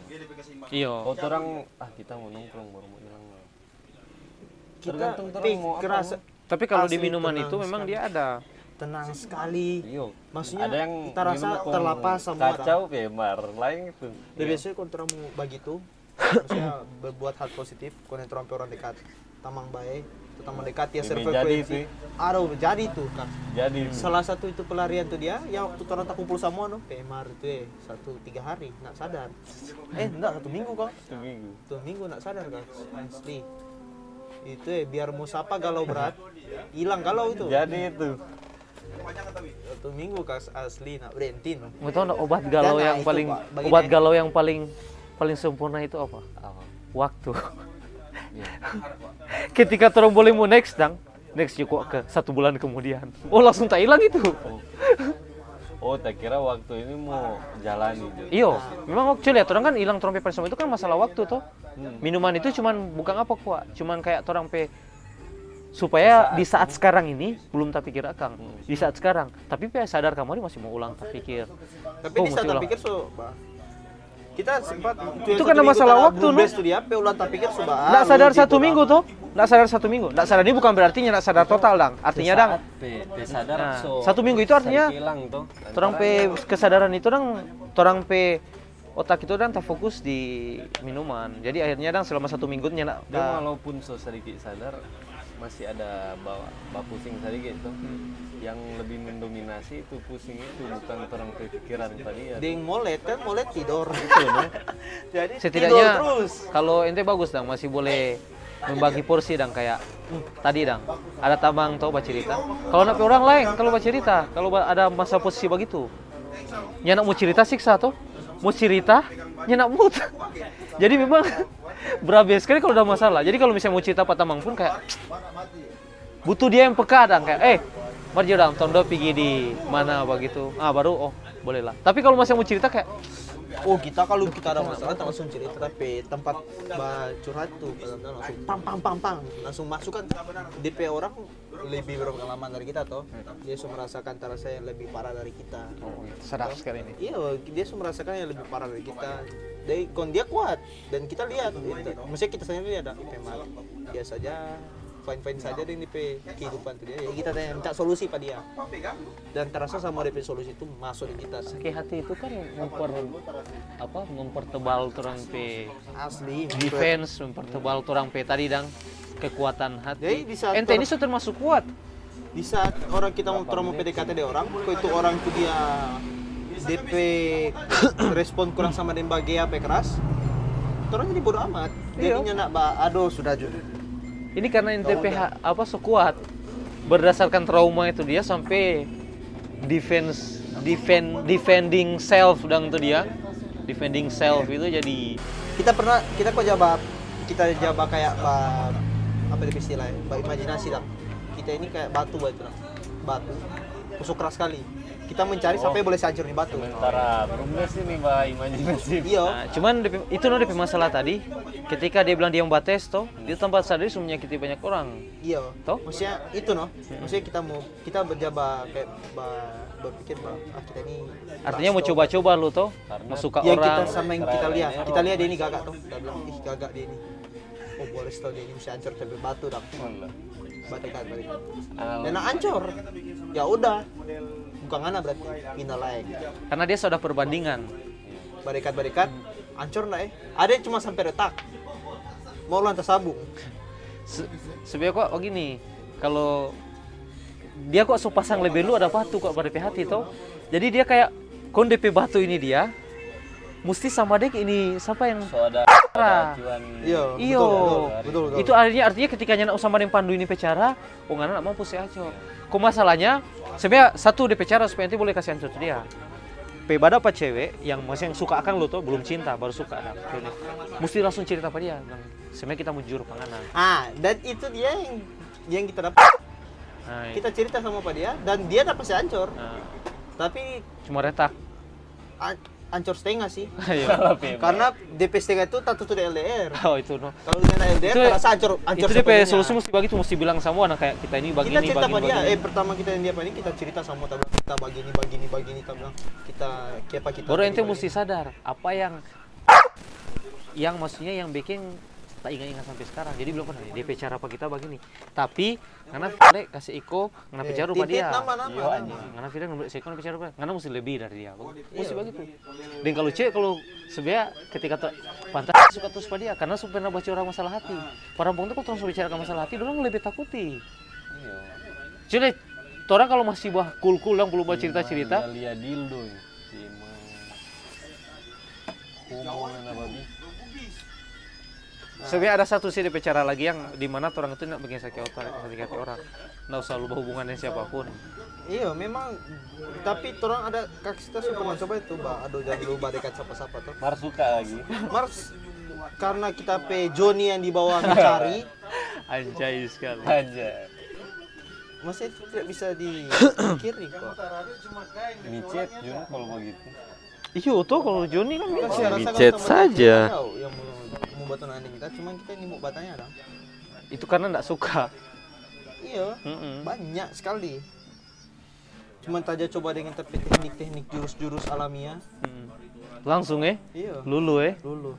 Iya. Oh orang ah kita mau nongkrong baru mau hilang. Tergantung orang mau apa, kerasa tapi kalau di minuman itu memang sekali. dia ada. Tenang sekali. Iyo. Maksudnya ada yang kita rasa terlepas sama kacau pe mar. Lain itu. Dan biasanya kalau orang mau begitu, maksudnya berbuat hal positif, kalau orang orang dekat, tamang baik, atau tamang dekat ya server jadi frekuensi. itu. Aduh, jadi tuh kan. jadi Salah satu itu pelarian tuh dia, ya waktu orang tak kumpul sama no, PMR itu eh satu tiga hari, nak sadar. Eh enggak satu minggu kok, seminggu satu minggu nak sadar kan, asli. Itu eh biar mau sapa galau berat, hilang galau itu. jadi itu Satu minggu kas asli nak berhenti no. mau tahu nggak obat galau Dan, nah, yang itu, paling obat galau yang paling paling sempurna itu apa apa waktu Iya. ketika orang boleh mau next dang next juga ke satu bulan kemudian. Oh langsung tak hilang itu. Oh. Tak kira waktu ini mau jalani gitu iyo memang waktu lihat orang kan hilang pe sama itu kan masalah waktu toh. Minuman itu cuman bukan apa kuat cuman kayak orang pe supaya di saat sekarang ini belum tak pikir akang di saat sekarang. Tapi pe sadar kamu masih mau ulang tak pikir. Tapi Oh, di saat tak pikir so, bah, kita sempat Itu karena masalah waktu, no? tuh dia pe ulang tak pikir sudah Nggak sadar satu minggu tuh. Nggak sadar satu minggu. Nggak sadar ini bukan berarti nggak sadar total, Dang. Artinya, Dang, Pe, pe sadar Nah, so. satu minggu itu artinya hilang tuh. orang pe kesadaran itu dang orang pe otak itu dang tak fokus di minuman jadi akhirnya dang selama satu minggu nyana walaupun so sedikit sadar masih ada bawa bawa pusing sedikit tuh. Hmm. Yang lebih mendominasi itu pusing itu bukan orang pikiran tadi ya. Ding molet kan molet tidur. Jadi setidaknya tidur terus. kalau ente bagus dang masih boleh membagi porsi dang kayak hmm, tadi dang ada tabang tau baca cerita kalau nak pe orang lain kalau baca cerita kalau ada masa posisi begitu nyana mau cerita siksa tuh mau cerita nyana mood jadi memang berabe sekali kalau ada masalah. Jadi kalau misalnya mau cerita pak tamang pun kayak butuh dia yang peka dang. Kayak eh mari dang. Tondo pergi di mana begitu ah baru oh boleh lah. Tapi kalau masih mau cerita kayak Oh kita kalau kita ada masalah tak langsung cerita tapi tempat curhat tuh langsung pam pam pam pam langsung masuk kan DP orang lebih berpengalaman dari kita toh. Dia sudah merasakan terasa yang lebih parah dari kita. Sedap sekali ini. Iya dia sudah merasakan yang lebih parah dari kita. Dari kon dia kuat dan kita lihat gitu. maksudnya kita sendiri ada memang dia saja fine fine saja dengan DP kehidupan tuh dia. Ya kita tanya minta solusi pada dia. Dan terasa sama DP solusi itu masuk di kita. Sakit hati itu kan memper apa mempertebal orang pe asli defense mempertebal orang pe tadi dang. Kekuatan hati. Jadi di saat ente ini sudah termasuk kuat. Di saat orang kita mau mau PDKT di orang kok itu orang itu dia DP respon kurang sama dengan bahagia apa keras orang jadi bodoh amat. Iya. jadinya nak ba aduh sudah jujur ini karena ente PH apa so kuat berdasarkan trauma itu dia sampai defense defend defending self dang tuh dia. Defending self itu jadi kita pernah kita kok jawab kita jawab kayak ba, apa itu istilahnya? Imajinasi lah. Kita ini kayak batu lah. batu. Tusuk keras sekali kita mencari sampai boleh hancur di batu. Sementara berubah sih nih mbak imajinasi. iya. Nah, cuman itu no DP masalah tadi. Ketika dia bilang dia membates toh dia tempat sadar sudah menyakiti banyak orang. Iya. Toh? maksudnya itu no maksudnya kita mau kita berjaba kayak ba, berpikir bahwa ah, kita ini artinya mau toh. coba-coba lu toh. Mau suka yang orang. kita sama yang kita lihat. Kita lihat dia ini gagak tuh kita bilang ih gagak dia ini. Oh boleh tau dia ini bisa hancur sampai batu dah. Batikan batikan dan nak hancur. Ya udah bukan ngana berarti pindah lain karena dia sudah perbandingan. Barikat barikat hancur lah eh ada yang cuma sampai retak. Mau lantas sabung Se sebenarnya kok begini kalau dia kok so pasang lebih lu ada batu kok pada hati toh. Jadi dia kayak kon DP batu ini dia mesti sama dek ini siapa yang So ada Ah. iya iyo. betul betul, betul, betul. itu artinya artinya ketika nyana sama dengan pandu ini pecara oh ngana nak mampu sih aco kok masalahnya sebenarnya satu DP cara supaya nanti boleh kasih hancur dia. Pe bada apa cewek yang masih yang suka akan lo tuh belum cinta baru suka. Nah, ini. mesti langsung cerita apa dia sebenarnya kita mau jujur pangana ah dan itu dia yang yang kita dapat nah, kita cerita sama apa dia dan dia dapat pasti hancur nah, tapi cuma retak an- hancur setengah sih. Ayo. karena DP setengah itu tak tutup di LDR oh itu no. Kalau dengan LDR Itu- terasa hancur hancur itu DP solusi mesti begitu mesti bilang sama anak kayak kita ini begini kita cerita begini, sama dia. eh pertama kita yang dia apa ini kita cerita sama kita bilang kita begini begini begini kita bilang kita siapa kita baru ente mesti sadar apa yang yang maksudnya yang bikin tak ingat-ingat sampai sekarang. Jadi belum pernah DP cara apa kita begini tapi karena Fide kasih Iko karena bicara rupa dia. Iya, karena Fide ngambil Iko bicara rupa karena mesti lebih dari dia. Mesti begitu. Dan kalau cewek kalau sebenarnya ketika pantas suka terus pada dia karena suka pernah baca orang masalah hati. Para perempuan itu kalau terus bicarakan masalah hati orang lebih takuti. Jadi orang kalau masih bah cool-cool yang belum baca cerita-cerita Lihat dildo Kumo mana babi. Sebenarnya ada satu sih DP cara lagi yang di mana orang itu tidak bikin sakit otak, sakit hati orang. Nggak usah lu berhubungan dengan siapa pun. iya memang tapi orang ada kaki kita suka mencoba itu mbak aduh jangan lupa dekat siapa-siapa tuh Mar suka lagi. Mars karena kita pe Joni yang di bawah mencari Anjay sekali. Aja. masih itu tidak bisa dipikiri kok Micet juga kalau begitu. Iya tuh kalau Joni kan rasakan Micet saja. yang batu nani kita cuman kita ini mau batanya dong Itu karena nggak suka. iya Mm-mm. banyak sekali cuman saja coba dengan tapi teknik-teknik jurus-jurus alamiah Mm. Langsung eh? Iya. Lulu eh? Dulu.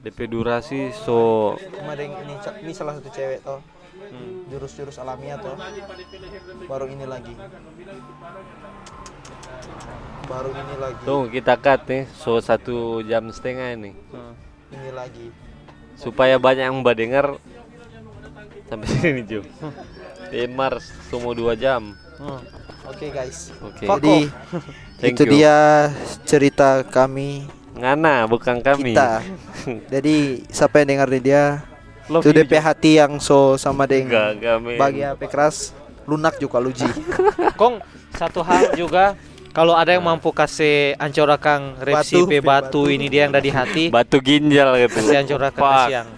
DP durasi so yang ini, ini salah satu cewek toh. Jurus-jurus alamiah toh. Baru ini lagi. Baru ini lagi. tuh kita cut nih so satu jam setengah ini Ini lagi. supaya banyak yang mendengar sampai sini Ju. Demar semua dua jam. Oke guys. Oke. Jadi Thank itu you. dia cerita kami Ngana bukan kami. kita. Jadi siapa yang dengar dia Love itu DP hati yang so sama dengan bagi HP keras lunak juga luji. Kong satu hal juga kalau ada yang mampu kasih ancorakan repsi Batu, batu, batu. ini dia yang dari hati Batu ginjal gitu. kasih ancorakan Fuck. siang